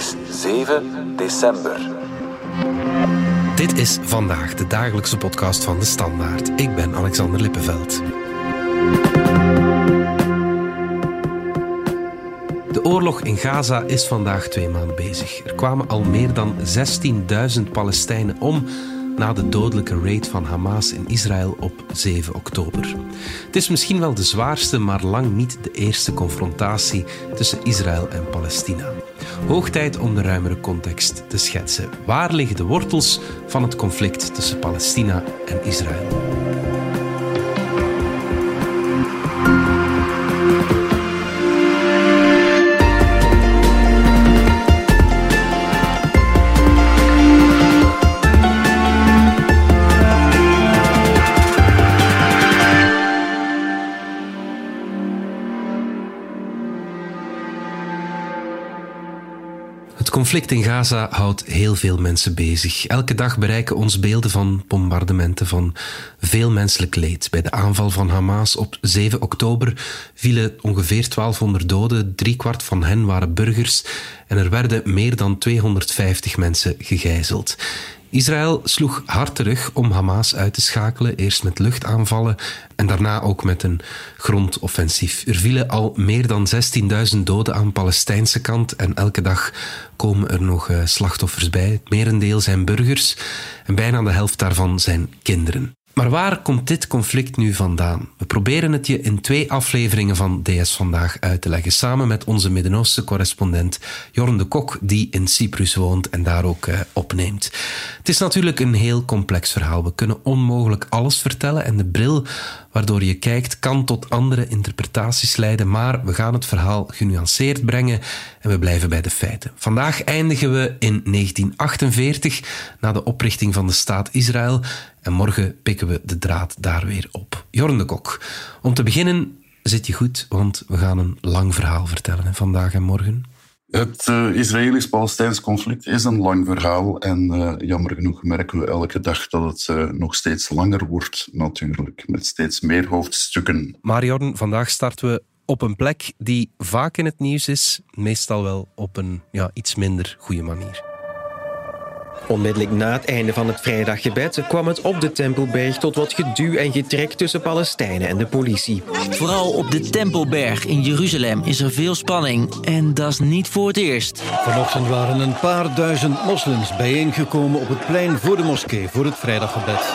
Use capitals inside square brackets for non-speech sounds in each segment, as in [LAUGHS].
is 7 december. Dit is vandaag de dagelijkse podcast van de Standaard. Ik ben Alexander Lippenveld. De oorlog in Gaza is vandaag twee maanden bezig. Er kwamen al meer dan 16.000 Palestijnen om na de dodelijke raid van Hamas in Israël op 7 oktober. Het is misschien wel de zwaarste, maar lang niet de eerste confrontatie tussen Israël en Palestina. Hoog tijd om de ruimere context te schetsen. Waar liggen de wortels van het conflict tussen Palestina en Israël? Het conflict in Gaza houdt heel veel mensen bezig. Elke dag bereiken ons beelden van bombardementen, van veel menselijk leed. Bij de aanval van Hamas op 7 oktober vielen ongeveer 1200 doden, driekwart van hen waren burgers en er werden meer dan 250 mensen gegijzeld. Israël sloeg hard terug om Hamas uit te schakelen, eerst met luchtaanvallen en daarna ook met een grondoffensief. Er vielen al meer dan 16.000 doden aan Palestijnse kant en elke dag komen er nog eh, slachtoffers bij. Het merendeel zijn burgers en bijna de helft daarvan zijn kinderen. Maar waar komt dit conflict nu vandaan? We proberen het je in twee afleveringen van DS Vandaag uit te leggen, samen met onze Midden-Oosten correspondent Jorn de Kok, die in Cyprus woont en daar ook uh, opneemt. Het is natuurlijk een heel complex verhaal. We kunnen onmogelijk alles vertellen en de bril waardoor je kijkt kan tot andere interpretaties leiden, maar we gaan het verhaal genuanceerd brengen en we blijven bij de feiten. Vandaag eindigen we in 1948, na de oprichting van de staat Israël, en morgen pikken we de draad daar weer op. Jorn de Kok, om te beginnen zit je goed, want we gaan een lang verhaal vertellen hè, vandaag en morgen. Het uh, Israëlisch-Palestijns conflict is een lang verhaal en uh, jammer genoeg merken we elke dag dat het uh, nog steeds langer wordt natuurlijk, met steeds meer hoofdstukken. Maar Jorn, vandaag starten we op een plek die vaak in het nieuws is, meestal wel op een ja, iets minder goede manier. Onmiddellijk na het einde van het vrijdaggebed kwam het op de Tempelberg tot wat geduw en getrek tussen Palestijnen en de politie. Vooral op de Tempelberg in Jeruzalem is er veel spanning en dat is niet voor het eerst. Vanochtend waren een paar duizend moslims bijeengekomen op het plein voor de moskee voor het vrijdaggebed.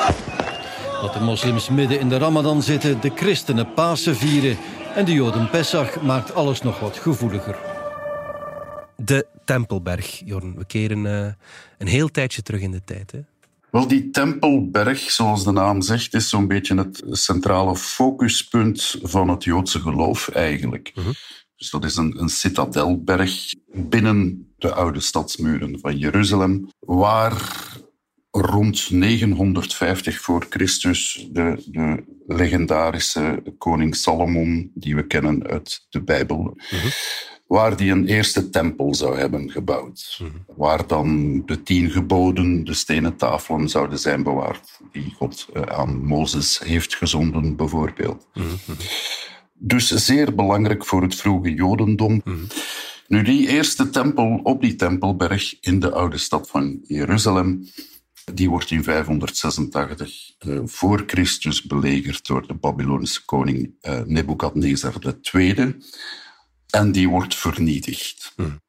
Dat de moslims midden in de Ramadan zitten, de christenen Pasen vieren en de Joden Pesach maakt alles nog wat gevoeliger. De Tempelberg, Jorn. We keren uh, een heel tijdje terug in de tijd. Hè? Wel, die Tempelberg, zoals de naam zegt, is zo'n beetje het centrale focuspunt van het Joodse geloof eigenlijk. Uh -huh. Dus dat is een, een citadelberg binnen de oude stadsmuren van Jeruzalem, waar rond 950 voor Christus de, de legendarische koning Salomon, die we kennen uit de Bijbel, uh -huh waar die een eerste tempel zou hebben gebouwd. Mm -hmm. Waar dan de tien geboden, de stenen tafelen zouden zijn bewaard, die God aan Mozes heeft gezonden, bijvoorbeeld. Mm -hmm. Dus zeer belangrijk voor het vroege Jodendom. Mm -hmm. Nu, die eerste tempel op die Tempelberg in de oude stad van Jeruzalem, die wordt in 586 uh, voor Christus belegerd door de Babylonische koning uh, Nebukadnezar II. En die wordt vernietigd. Hmm.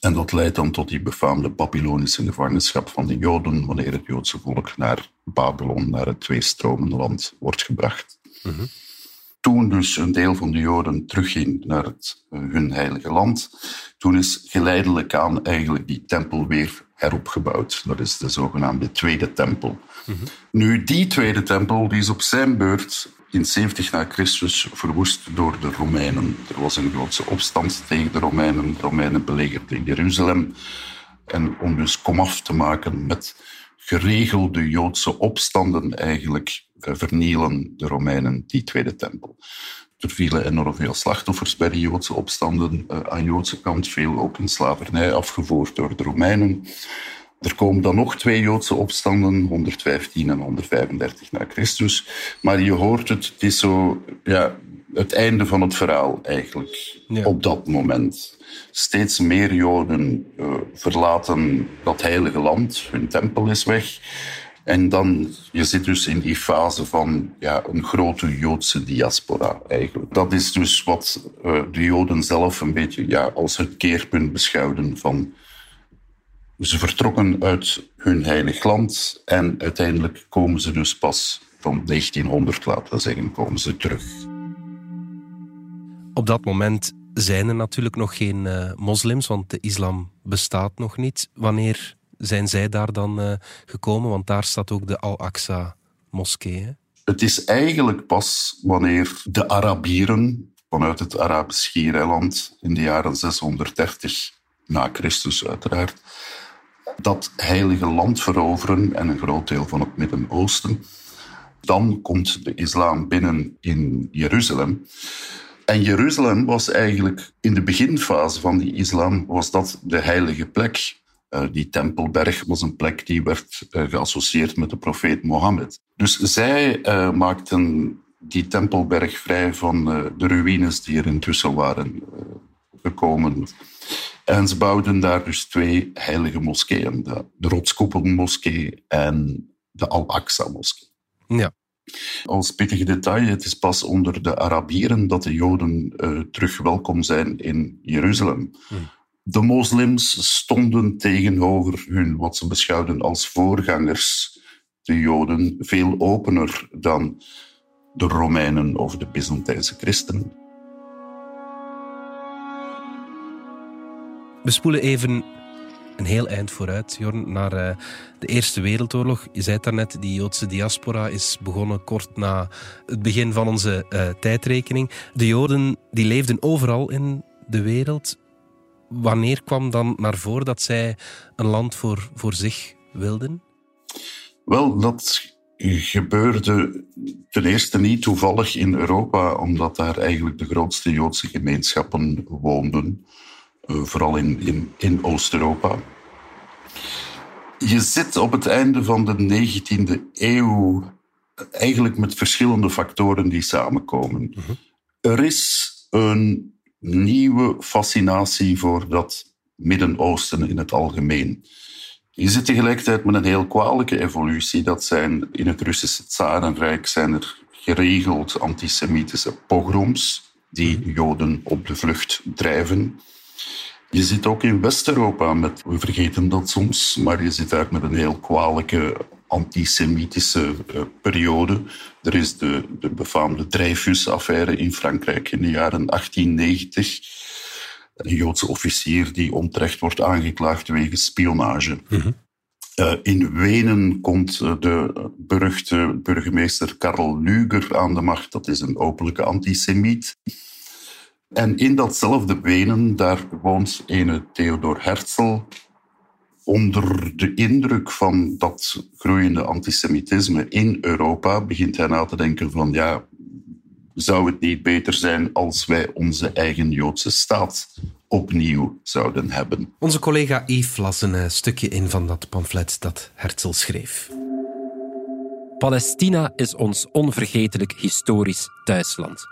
En dat leidt dan tot die befaamde Babylonische gevangenschap van de Joden, wanneer het Joodse volk naar Babylon, naar het tweestromenland, wordt gebracht. Hmm. Toen dus een deel van de Joden terugging naar het, uh, hun heilige land, toen is geleidelijk aan eigenlijk die tempel weer heropgebouwd. Dat is de zogenaamde Tweede Tempel. Mm-hmm. Nu, die Tweede Tempel die is op zijn beurt in 70 na Christus verwoest door de Romeinen. Er was een grootse opstand tegen de Romeinen. De Romeinen belegerden Jeruzalem. En om dus komaf te maken met geregelde Joodse opstanden eigenlijk vernielen de Romeinen die Tweede Tempel. Er vielen enorm veel slachtoffers bij die Joodse opstanden uh, aan Joodse kant, veel ook in slavernij afgevoerd door de Romeinen. Er komen dan nog twee Joodse opstanden, 115 en 135 na Christus. Maar je hoort het, het is zo, ja, het einde van het verhaal eigenlijk Ja. op dat moment. Steeds meer Joden eh, verlaten dat heilige land, hun tempel is weg. En dan, je zit dus in die fase van ja, een grote Joodse diaspora eigenlijk. Dat is dus wat eh, de Joden zelf een beetje ja, als het keerpunt beschouwden van ze vertrokken uit hun heilig land en uiteindelijk komen ze dus pas van 1900, laten we zeggen, komen ze terug. Op dat moment zijn er natuurlijk nog geen eh, moslims, want de islam bestaat nog niet. Wanneer zijn zij daar dan eh, gekomen? Want daar staat ook de Al-Aqsa-moskee. hè? Het is eigenlijk pas wanneer de Arabieren vanuit het Arabisch Schiereiland in de jaren 630 na Christus uiteraard dat heilige land veroveren en een groot deel van het Midden-Oosten. Dan komt de islam binnen in Jeruzalem. En Jeruzalem was eigenlijk in de beginfase van die islam was dat de heilige plek. Eh, die Tempelberg was een plek die werd eh, geassocieerd met de profeet Mohammed. Dus zij eh, maakten die Tempelberg vrij van de ruïnes die er intussen waren gekomen. En ze bouwden daar dus twee heilige moskeeën. De, de Rotskoepelmoskee en de Al-Aqsa-moskee. Ja. Als pittig detail, het is pas onder de Arabieren dat de Joden eh, terug welkom zijn in Jeruzalem. De moslims stonden tegenover hun, wat ze beschouwden als voorgangers, de Joden, veel opener dan de Romeinen of de Byzantijnse christenen. We spoelen even een heel eind vooruit, Jorn, naar eh, de Eerste Wereldoorlog. Je zei het daarnet, die Joodse diaspora is begonnen kort na het begin van onze eh, tijdrekening. De Joden die leefden overal in de wereld. Wanneer kwam dan naar voren dat zij een land voor, voor zich wilden? Wel, dat gebeurde ten eerste niet toevallig in Europa, omdat daar eigenlijk de grootste Joodse gemeenschappen woonden. Eh, vooral in, in, in Oost-Europa. Je zit op het einde van de 19e eeuw eigenlijk met verschillende factoren die samenkomen. Er is een nieuwe fascinatie voor dat Midden-Oosten in het algemeen. Je zit tegelijkertijd met een heel kwalijke evolutie. Dat zijn in het Russische Tsarenrijk zijn er geregeld antisemitische pogroms die Joden op de vlucht drijven. Je zit ook in West-Europa met, we vergeten dat soms, maar je zit daar met een heel kwalijke antisemitische uh, periode. Er is de, de befaamde Dreyfus-affaire in Frankrijk in de jaren 1890. Een Joodse officier die onterecht wordt aangeklaagd wegens spionage. Mm-hmm. Uh, in Wenen komt de beruchte burgemeester Karl Luger aan de macht. Dat is een openlijke antisemiet. En in datzelfde Wenen, daar woont ene Theodor Herzl. Onder de indruk van dat groeiende antisemitisme in Europa begint hij na te denken van ja, zou het niet beter zijn als wij onze eigen Joodse staat opnieuw zouden hebben? Onze collega Yves las een uh, stukje in van dat pamflet dat Herzl schreef. Palestina is ons onvergetelijk historisch thuisland.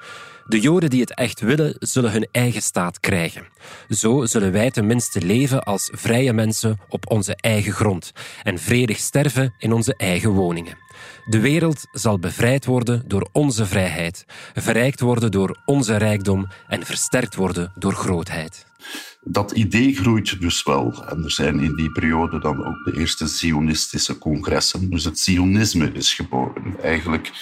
De Joden die het echt willen, zullen hun eigen staat krijgen. Zo zullen wij tenminste leven als vrije mensen op onze eigen grond en vredig sterven in onze eigen woningen. De wereld zal bevrijd worden door onze vrijheid, verrijkt worden door onze rijkdom en versterkt worden door grootheid. Dat idee groeit dus wel. En er zijn in die periode dan ook de eerste Zionistische congressen. Dus het Zionisme is geboren. Eigenlijk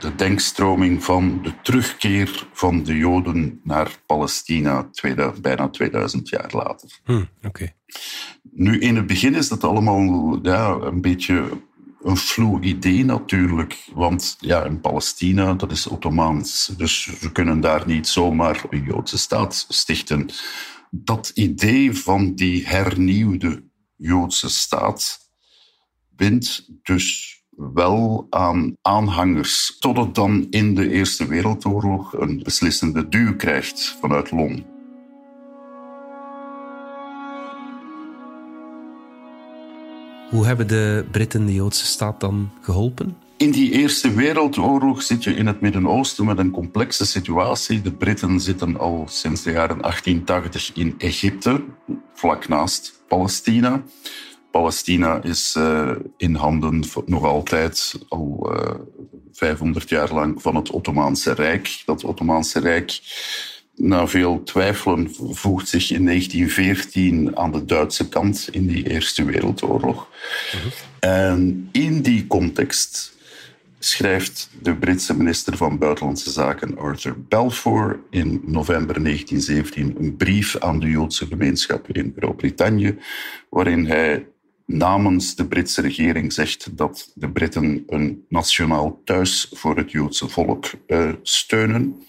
de denkstroming van de terugkeer van de Joden naar Palestina, tweede, bijna 2000 jaar later. Hmm, okay. Nu, in het begin is dat allemaal ja, een beetje een vloe idee natuurlijk. Want ja, in Palestina, dat is Ottomaans. Dus we kunnen daar niet zomaar een Joodse staat stichten. Dat idee van die hernieuwde Joodse staat wint dus wel aan aanhangers, tot het dan in de Eerste Wereldoorlog een beslissende duw krijgt vanuit Londen. Hoe hebben de Britten de Joodse staat dan geholpen? In die Eerste Wereldoorlog zit je in het Midden-Oosten met een complexe situatie. De Britten zitten al sinds de jaren 1880 in Egypte, vlak naast Palestina. Palestina is uh, in handen nog altijd al uh, eh, 500 jaar lang van het Ottomaanse Rijk. Dat Ottomaanse Rijk, na veel twijfelen, voegt zich in 1914 aan de Duitse kant in die Eerste Wereldoorlog. Mhm. En in die context schrijft de Britse minister van Buitenlandse Zaken Arthur Balfour in november 1917 een brief aan de Joodse gemeenschap in Groot-Brittannië, waarin hij namens de Britse regering zegt dat de Britten een nationaal thuis voor het Joodse volk uh, steunen.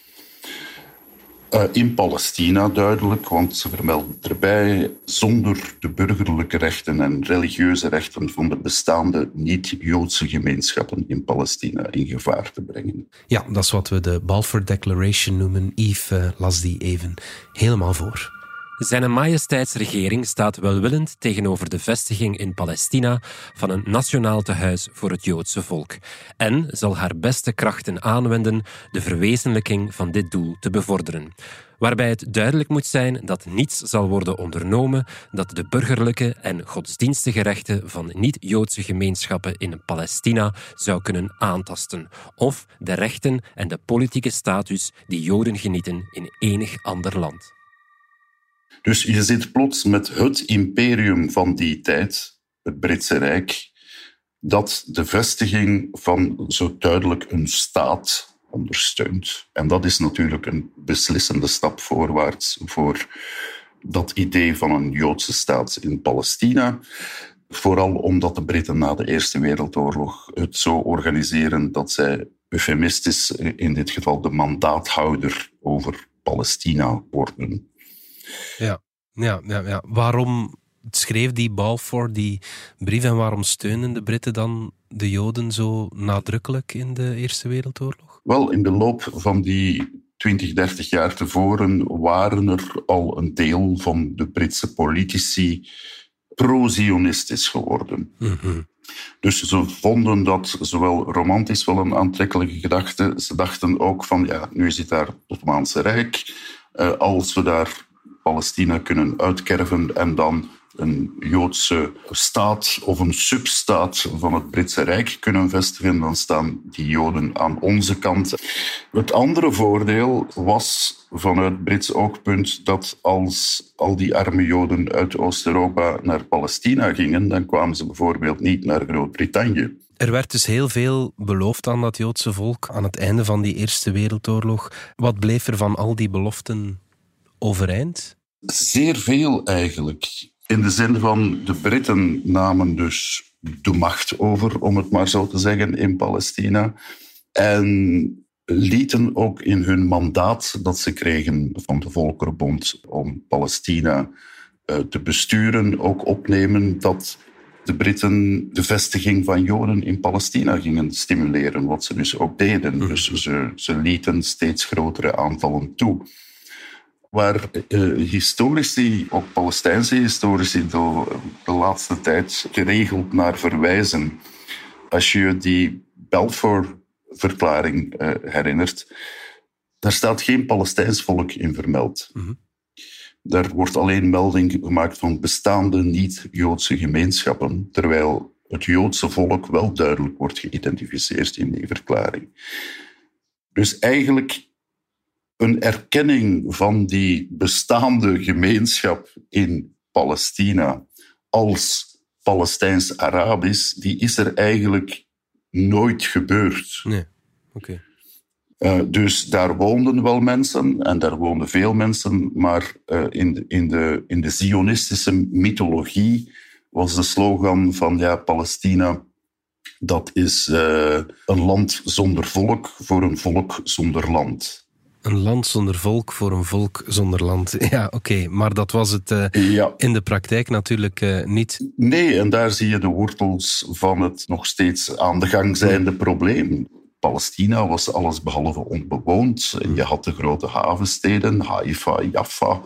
Uh, in Palestina duidelijk, want ze vermelden erbij zonder de burgerlijke rechten en religieuze rechten van de bestaande niet-Joodse gemeenschappen in Palestina in gevaar te brengen. Ja, dat is wat we de Balfour Declaration noemen. Yves uh, las die even helemaal voor. Zijn majesteitsregering staat welwillend tegenover de vestiging in Palestina van een nationaal tehuis voor het Joodse volk en zal haar beste krachten aanwenden de verwezenlijking van dit doel te bevorderen. Waarbij het duidelijk moet zijn dat niets zal worden ondernomen dat de burgerlijke en godsdienstige rechten van niet-Joodse gemeenschappen in Palestina zou kunnen aantasten, of de rechten en de politieke status die Joden genieten in enig ander land. Dus je zit plots met het imperium van die tijd, het Britse Rijk, dat de vestiging van zo duidelijk een staat ondersteunt. En dat is natuurlijk een beslissende stap voorwaarts voor dat idee van een Joodse staat in Palestina. Vooral omdat de Britten na de Eerste Wereldoorlog het zo organiseren dat zij eufemistisch, in dit geval de mandaathouder over Palestina worden. Ja, ja, ja, ja. Waarom schreef die Balfour die brief en waarom steunen de Britten dan de Joden zo nadrukkelijk in de Eerste Wereldoorlog? Wel, in de loop van die 20, 30 jaar tevoren waren er al een deel van de Britse politici pro-Zionistisch geworden. Mhm. Dus ze vonden dat zowel romantisch wel een aantrekkelijke gedachte. Ze dachten ook van, ja, nu zit daar het Ottomaanse Rijk. Uh, als we daar Palestina kunnen uitkerven en dan een Joodse staat of een substaat van het Britse Rijk kunnen vestigen, dan staan die Joden aan onze kant. Het andere voordeel was vanuit Brits oogpunt dat als al die arme Joden uit Oost-Europa naar Palestina gingen, dan kwamen ze bijvoorbeeld niet naar Groot-Brittannië. Er werd dus heel veel beloofd aan dat Joodse volk aan het einde van die Eerste Wereldoorlog. Wat bleef er van al die beloften overeind? Zeer veel eigenlijk. In de zin van de Britten namen dus de macht over, om het maar zo te zeggen, in Palestina. En lieten ook in hun mandaat dat ze kregen van de Volkerenbond om Palestina eh, te besturen, ook opnemen dat de Britten de vestiging van Joden in Palestina gingen stimuleren, wat ze dus ook deden. Mhm. Dus ze, ze lieten steeds grotere aanvallen toe waar uh, historici, ook Palestijnse historici, de, de, laatste tijd geregeld naar verwijzen. Als je die Balfour-verklaring uh, herinnert, daar staat geen Palestijns volk in vermeld. Mm Daar wordt alleen melding gemaakt van bestaande niet-Joodse gemeenschappen, terwijl het Joodse volk wel duidelijk wordt geïdentificeerd in die verklaring. Dus eigenlijk een erkenning van die bestaande gemeenschap in Palestina als Palestijns-Arabisch, die is er eigenlijk nooit gebeurd. Nee, oké. Eh, dus daar woonden wel mensen en daar woonden veel mensen, maar uh, in, de, in, de, in de Zionistische mythologie was de slogan van ja, Palestina, dat is uh, een land zonder volk voor een volk zonder land. Een land zonder volk voor een volk zonder land. [LAUGHS] Ja, oké. Maar dat was het uh, in de praktijk natuurlijk uh, niet. Nee, en daar zie je de wortels van het nog steeds aan de gang zijnde hmm. probleem. Palestina was alles behalve onbewoond. En je had de grote havensteden, Haifa, Jaffa.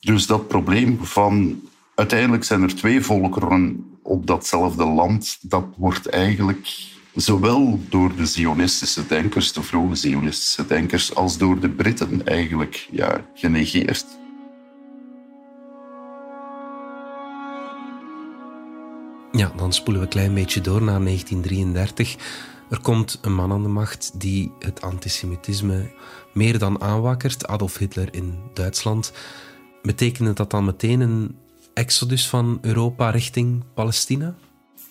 Dus dat probleem van uiteindelijk zijn er twee volkeren op datzelfde land, dat wordt eigenlijk Zowel door de Zionistische denkers, de vroege Zionistische denkers, als door de Britten eigenlijk ja, genegeerd. Ja, dan spoelen we een klein beetje door naar 1933. Er komt een man aan de macht die het antisemitisme meer dan aanwakkert. Adolf Hitler in Duitsland. Betekende dat dan meteen een exodus van Europa richting Palestina?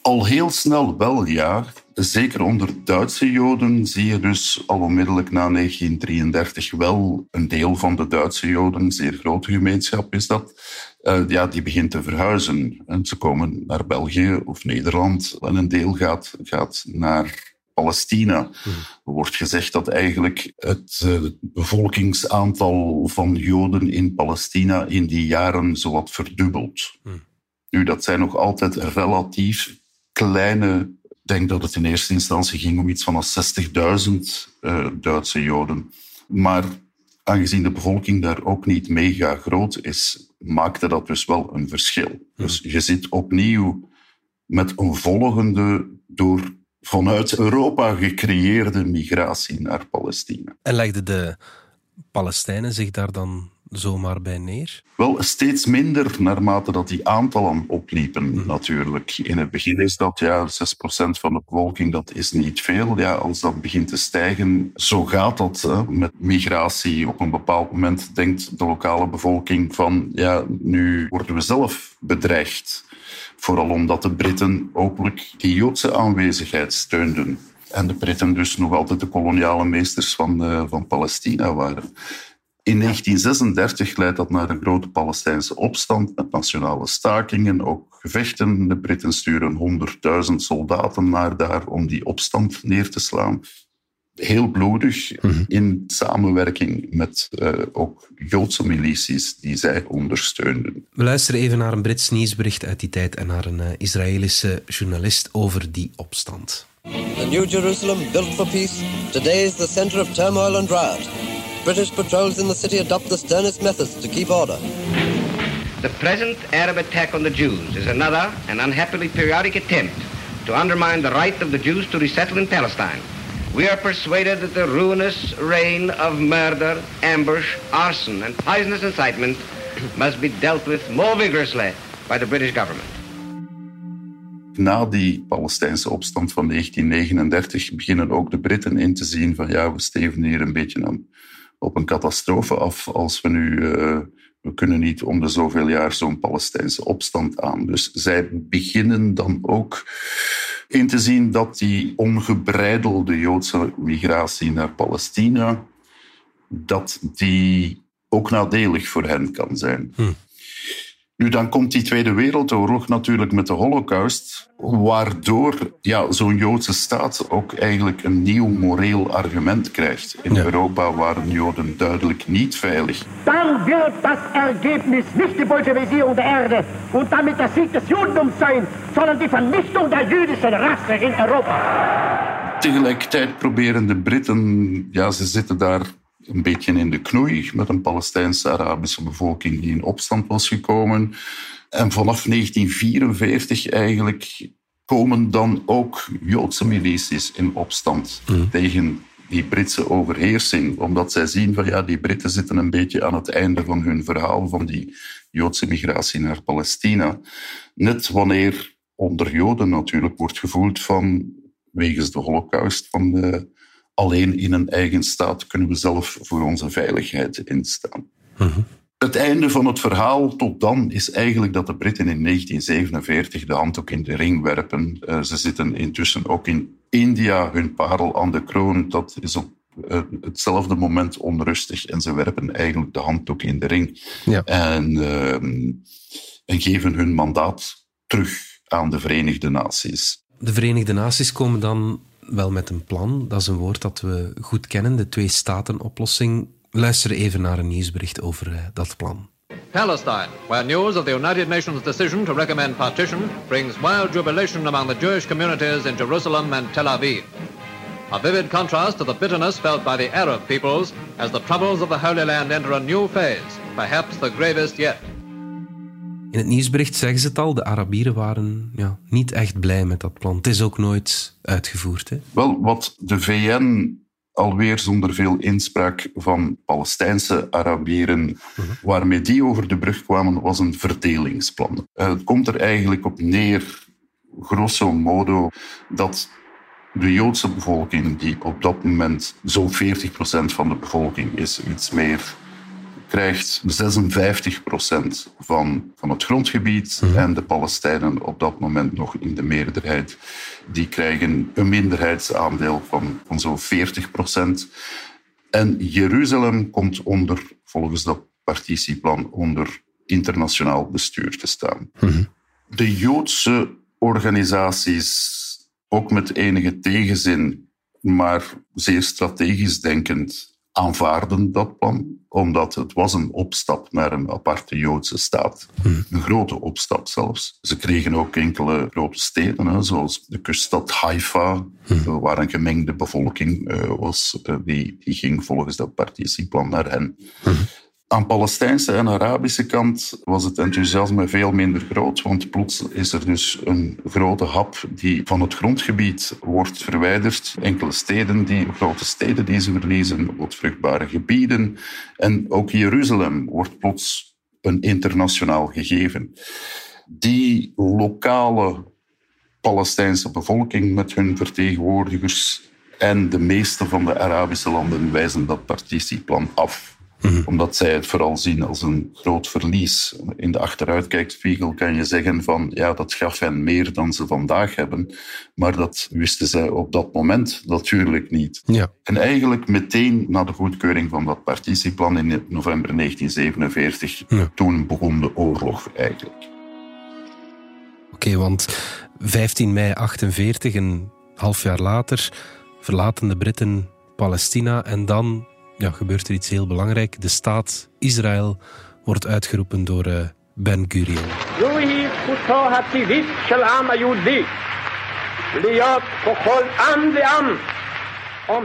Al heel snel wel, ja. Zeker onder Duitse Joden zie je dus al onmiddellijk na 1933 wel een deel van de Duitse Joden, een zeer grote gemeenschap is dat, uh, ja, die begint te verhuizen. En ze komen naar België of Nederland en een deel gaat, gaat naar Palestina. Er wordt gezegd dat eigenlijk het uh, bevolkingsaantal van Joden in Palestina in die jaren zowat verdubbelt. Nu, dat zijn nog altijd relatief kleine. Ik denk dat het in eerste instantie ging om iets van 60.000 uh, Duitse Joden. Maar aangezien de bevolking daar ook niet mega groot is, maakte dat dus wel een verschil. Dus je zit opnieuw met een volgende door vanuit Europa gecreëerde migratie naar Palestina. En legden de Palestijnen zich daar dan zomaar bij neer? Wel, steeds minder naarmate dat die aantallen opliepen, natuurlijk. In het begin is dat ja, 6% van de bevolking, dat is niet veel. Ja, als dat begint te stijgen, zo gaat dat hè, met migratie. Op een bepaald moment denkt de lokale bevolking van, ja, nu worden we zelf bedreigd. Vooral omdat de Britten openlijk die Joodse aanwezigheid steunden. En de Britten dus nog altijd de koloniale meesters van, uh, van Palestina waren. In 1936 leidt dat naar een grote Palestijnse opstand met nationale stakingen, ook gevechten. De Britten sturen 100.000 soldaten naar daar om die opstand neer te slaan. Heel bloedig, in samenwerking met uh, ook Joodse milities die zij ondersteunden. We luisteren even naar een Brits nieuwsbericht uit die tijd en naar een uh, Israëlische journalist over die opstand. The New Jerusalem, built for peace, today is the center of turmoil and riot. British patrols in the city adopt the sternest methods to keep order. The present Arab attack on the Jews is another and unhappily periodic attempt to undermine the right of the Jews to resettle in Palestine. We are persuaded that the ruinous reign of murder, ambush, arson, and poisonous incitement [COUGHS] must be dealt with more vigorously by the British government. Na die Palestijnse opstand van 1939 beginnen ook de Britten in te zien van ja, we steven hier een beetje aan op een catastrofe af als we nu... Uh, we kunnen niet om de zoveel jaar zo'n Palestijnse opstand aan. Dus zij beginnen dan ook in te zien dat die ongebreidelde Joodse migratie naar Palestina, dat die ook nadelig voor hen kan zijn. Hm. Nu, dan komt die Tweede Wereldoorlog natuurlijk met de Holocaust, waardoor ja, zo'n Joodse staat ook eigenlijk een nieuw moreel argument krijgt. In ja. Europa waren Joden duidelijk niet veilig. Dan wird das Ergebnis nicht die Bolschewisierung der Erde und damit der Sieg des Judentums sein, sondern die Vernichtung der jüdischen Rasse in Europa. Tegelijkertijd proberen de Britten, ja, ze zitten daar een beetje in de knoei met een Palestijnse-Arabische bevolking die in opstand was gekomen. En vanaf 1944 eigenlijk komen dan ook Joodse milities in opstand mm. tegen die Britse overheersing. Omdat zij zien van ja, die Britten zitten een beetje aan het einde van hun verhaal van die Joodse migratie naar Palestina. Net wanneer onder Joden natuurlijk wordt gevoeld van wegens de holocaust van de alleen in een eigen staat kunnen we zelf voor onze veiligheid instaan. Uh-huh. Het einde van het verhaal tot dan is eigenlijk dat de Britten in 1947 de handdoek in de ring werpen. Uh, ze zitten intussen ook in India hun parel aan de kroon. Dat is op uh, hetzelfde moment onrustig en ze werpen eigenlijk de handdoek in de ring. Ja. En, uh, en geven hun mandaat terug aan de Verenigde Naties. De Verenigde Naties komen dan wel met een plan. Dat is een woord dat we goed kennen, de twee-staten-oplossing. Luister even naar een nieuwsbericht over uh, dat plan. Palestine, where news of the United Nations decision to recommend partition brings wild jubilation among the Jewish communities in Jerusalem and Tel Aviv. A vivid contrast to the bitterness felt by the Arab peoples as the troubles of the Holy Land enter a new phase, perhaps the gravest yet. In het nieuwsbericht zeggen ze het al, de Arabieren waren ja, niet echt blij met dat plan. Het is ook nooit uitgevoerd. Hè? Wel, wat de VN alweer zonder veel inspraak van Palestijnse Arabieren, waarmee die over de brug kwamen, was een verdelingsplan. Eh, het komt er eigenlijk op neer, grosso modo, dat de Joodse bevolking, die op dat moment zo'n 40% van de bevolking is, iets meer, krijgt 56% van, van het grondgebied. En de Palestijnen op dat moment nog in de meerderheid, die krijgen een minderheidsaandeel van, van zo'n 40%. En Jeruzalem komt onder, volgens dat partitieplan, onder internationaal bestuur te staan. De Joodse organisaties, ook met enige tegenzin, maar zeer strategisch denkend, aanvaarden dat plan, omdat het was een opstap naar een aparte Joodse staat. Een grote opstap zelfs. Ze kregen ook enkele grote steden, hè, zoals de kuststad Haifa, eh, waar een gemengde bevolking eh, was. Eh, die, die ging volgens dat partitieplan naar hen. Aan Palestijnse en Arabische kant was het enthousiasme veel minder groot, want plots is er dus een grote hap die van het grondgebied wordt verwijderd. Enkele steden, die, grote steden die ze verliezen, wat vruchtbare gebieden. En ook Jeruzalem wordt plots een internationaal gegeven. Die lokale Palestijnse bevolking met hun vertegenwoordigers en de meeste van de Arabische landen wijzen dat partitieplan af omdat zij het vooral zien als een groot verlies. In de achteruitkijkspiegel kan je zeggen van ja, dat gaf hen meer dan ze vandaag hebben. Maar dat wisten zij op dat moment natuurlijk niet. Ja. En eigenlijk meteen na de goedkeuring van dat partitieplan in november 1947, toen begon de oorlog eigenlijk. Oké, want 15 mei 48, een half jaar later, verlaten de Britten Palestina en dan ja, gebeurt er iets heel belangrijk. De staat Israël wordt uitgeroepen door uh, Ben Gurion.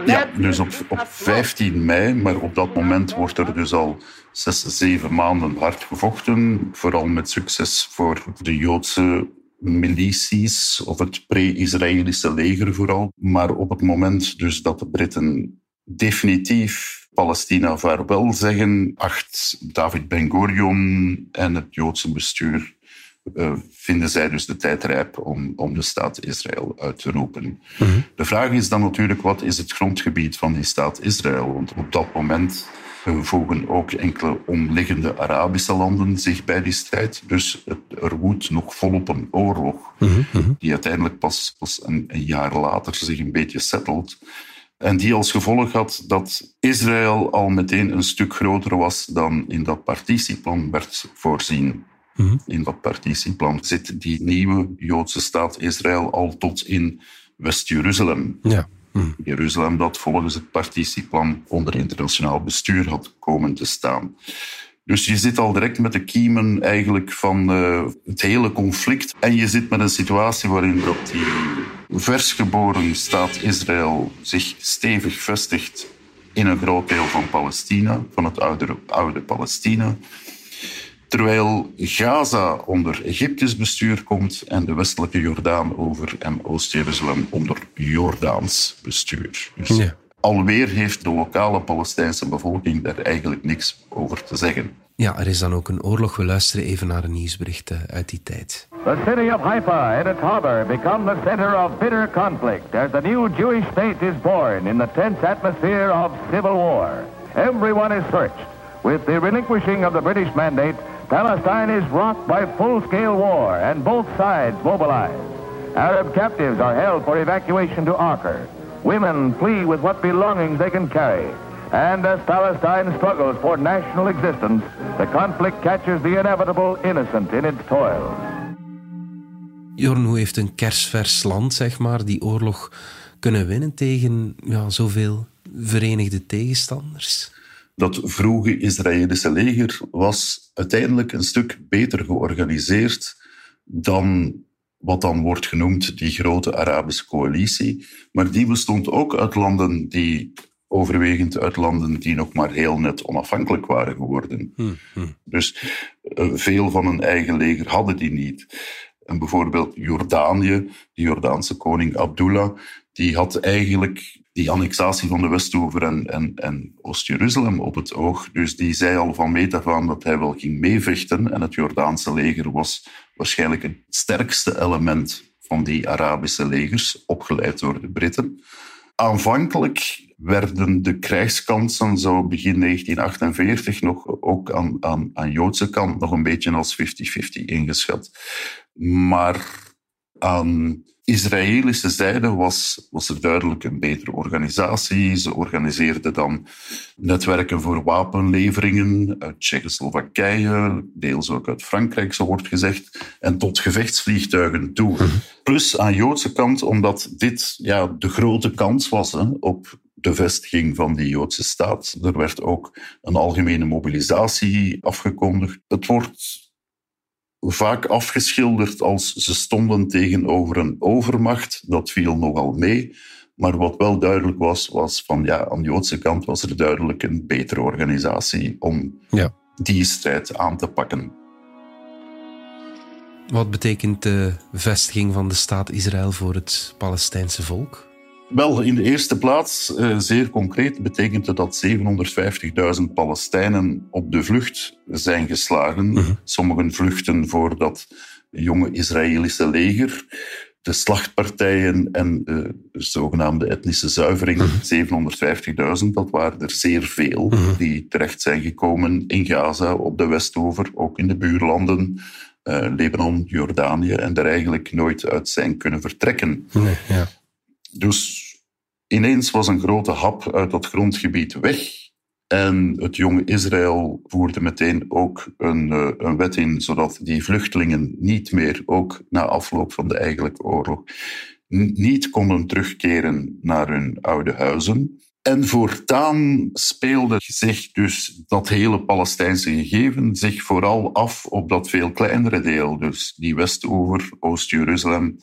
Ja, dus op, op 15 mei, maar op dat moment wordt er dus al zes, zeven maanden hard gevochten. Vooral met succes voor de Joodse milities of het pre-Israëlische leger vooral. Maar op het moment dus dat de Britten definitief Palestina vaarwel zeggen, acht David Ben-Gurion en het Joodse bestuur uh, vinden zij dus de tijd rijp om, om de staat Israël uit te roepen. De vraag is dan natuurlijk, wat is het grondgebied van die staat Israël? Want op dat moment uh, voegen ook enkele omliggende Arabische landen zich bij die strijd. Dus het, er woedt nog volop een oorlog, die uiteindelijk pas, pas een, een jaar later zich een beetje settelt. En die als gevolg had dat Israël al meteen een stuk groter was dan in dat partitieplan werd voorzien. In dat partitieplan zit die nieuwe Joodse staat Israël al tot in West-Jeruzalem. Ja. Jeruzalem dat volgens het partitieplan onder internationaal bestuur had komen te staan. Dus je zit al direct met de kiemen eigenlijk van uh, het hele conflict. En je zit met een situatie waarin dat die versgeboren staat Israël zich stevig vestigt in een groot deel van Palestina, van het oude, oude Palestina. Terwijl Gaza onder Egyptisch bestuur komt en de westelijke Jordaan over en Oost-Jeruzalem onder Jordaans bestuur. Dus Ja. alweer heeft de lokale Palestijnse bevolking daar eigenlijk niks over te zeggen. Ja, er is dan ook een oorlog. We luisteren even naar een nieuwsbericht uit die tijd. The city of Haifa and its harbor become the center of bitter conflict as the new Jewish state is born in the tense atmosphere of civil war. Everyone is searched. With the relinquishing of the British mandate, Palestine is rocked by full-scale war and both sides mobilize. Arab captives are held for evacuation to Acre. Women flee with what belongings they can carry. And as Palestine struggles for national existence, the conflict catches the inevitable innocent in its toils. Jorn, hoe heeft een kersvers land, zeg maar, die oorlog kunnen winnen tegen ja, zoveel verenigde tegenstanders? Dat vroege Israëlische leger was uiteindelijk een stuk beter georganiseerd dan wat dan wordt genoemd die grote Arabische coalitie. Maar die bestond ook uit landen die overwegend uit landen die nog maar heel net onafhankelijk waren geworden. Dus uh, veel van hun eigen leger hadden die niet. En bijvoorbeeld Jordanië, de Jordaanse koning Abdullah, die had eigenlijk die annexatie van de Westoever en, en, en Oost-Jeruzalem op het oog. Dus die zei al van meet af aan dat hij wel ging meevechten. En het Jordaanse leger was waarschijnlijk het sterkste element van die Arabische legers, opgeleid door de Britten. Aanvankelijk werden de krijgskansen zo begin 1948 nog ook aan, aan, aan Joodse kant nog een beetje als 50-50 ingeschat. Maar aan Israëlische zijde was, was er duidelijk een betere organisatie. Ze organiseerden dan netwerken voor wapenleveringen uit Tsjechoslowakije, deels ook uit Frankrijk, zo wordt gezegd, en tot gevechtsvliegtuigen toe. Plus aan Joodse kant, omdat dit ja, de grote kans was hè, op de vestiging van die Joodse staat. Er werd ook een algemene mobilisatie afgekondigd. Het wordt vaak afgeschilderd als ze stonden tegenover een overmacht. Dat viel nogal mee. Maar wat wel duidelijk was, was van ja, aan de Joodse kant was er duidelijk een betere organisatie om ja. die strijd aan te pakken. Wat betekent de vestiging van de staat Israël voor het Palestijnse volk? Wel, in de eerste plaats, eh, zeer concreet, betekent het dat 750.000 Palestijnen op de vlucht zijn geslagen. Mhm. Sommigen vluchten voor dat jonge Israëlische leger. De slachtpartijen en de zogenaamde etnische zuivering, 750.000, dat waren er zeer veel mhm. die terecht zijn gekomen in Gaza, op de Westover, ook in de buurlanden. Uh, Libanon, Jordanië, en er eigenlijk nooit uit zijn kunnen vertrekken. Nee, ja. Dus ineens was een grote hap uit dat grondgebied weg. En het jonge Israël voerde meteen ook een, eh, een, wet in, zodat die vluchtelingen niet meer, ook na afloop van de eigenlijke oorlog, niet konden terugkeren naar hun oude huizen. En voortaan speelde zich dus dat hele Palestijnse gegeven zich vooral af op dat veel kleinere deel, dus die Westover, Oost-Jeruzalem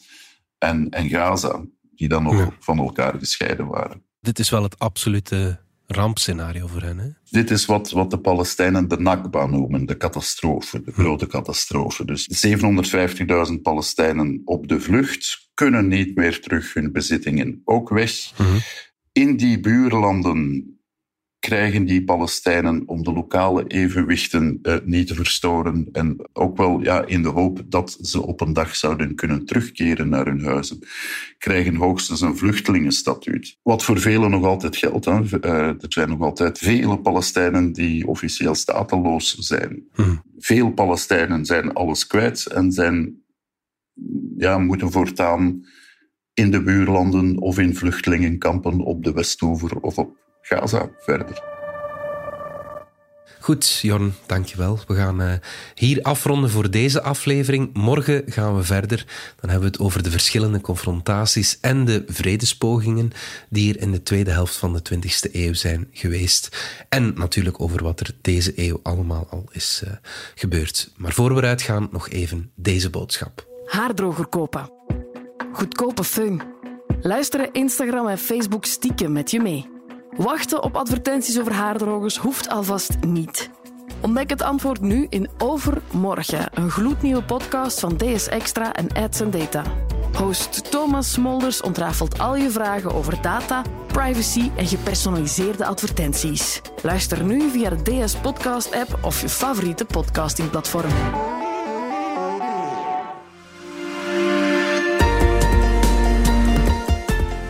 en, en Gaza die dan nog van elkaar gescheiden waren. Dit is wel het absolute rampscenario voor hen. Hè? Dit is wat, wat de Palestijnen de Nakba noemen, de catastrofe, de grote catastrofe. Dus 750.000 Palestijnen op de vlucht kunnen niet meer terug hun bezittingen ook weg. Mhm. In die buurlanden krijgen die Palestijnen om de lokale evenwichten uh, niet te verstoren. En ook wel ja, in de hoop dat ze op een dag zouden kunnen terugkeren naar hun huizen, krijgen hoogstens een vluchtelingenstatuut. Wat voor velen nog altijd geldt. Hè. Uh, er zijn nog altijd vele Palestijnen die officieel stateloos zijn. Hm. Veel Palestijnen zijn alles kwijt en zijn, ja, moeten voortaan in de buurlanden of in vluchtelingenkampen op de Westoever of op Gaza verder. Goed, Jorn, dankjewel. We gaan uh, hier afronden voor deze aflevering. Morgen gaan we verder. Dan hebben we het over de verschillende confrontaties en de vredespogingen die er in de tweede helft van de 20e eeuw zijn geweest. En natuurlijk over wat er deze eeuw allemaal al is uh, gebeurd. Maar voor we eruit gaan, nog even deze boodschap. Haardroger kopen. Goedkope fun. Luisteren Instagram en Facebook stiekem met je mee. Wachten op advertenties over haardrogers hoeft alvast niet. Ontdek het antwoord nu in Overmorgen, een gloednieuwe podcast van DS Extra en Ads Data. Host Thomas Smolders ontrafelt al je vragen over data, privacy en gepersonaliseerde advertenties. Luister nu via de DS Podcast app of je favoriete podcastingplatform.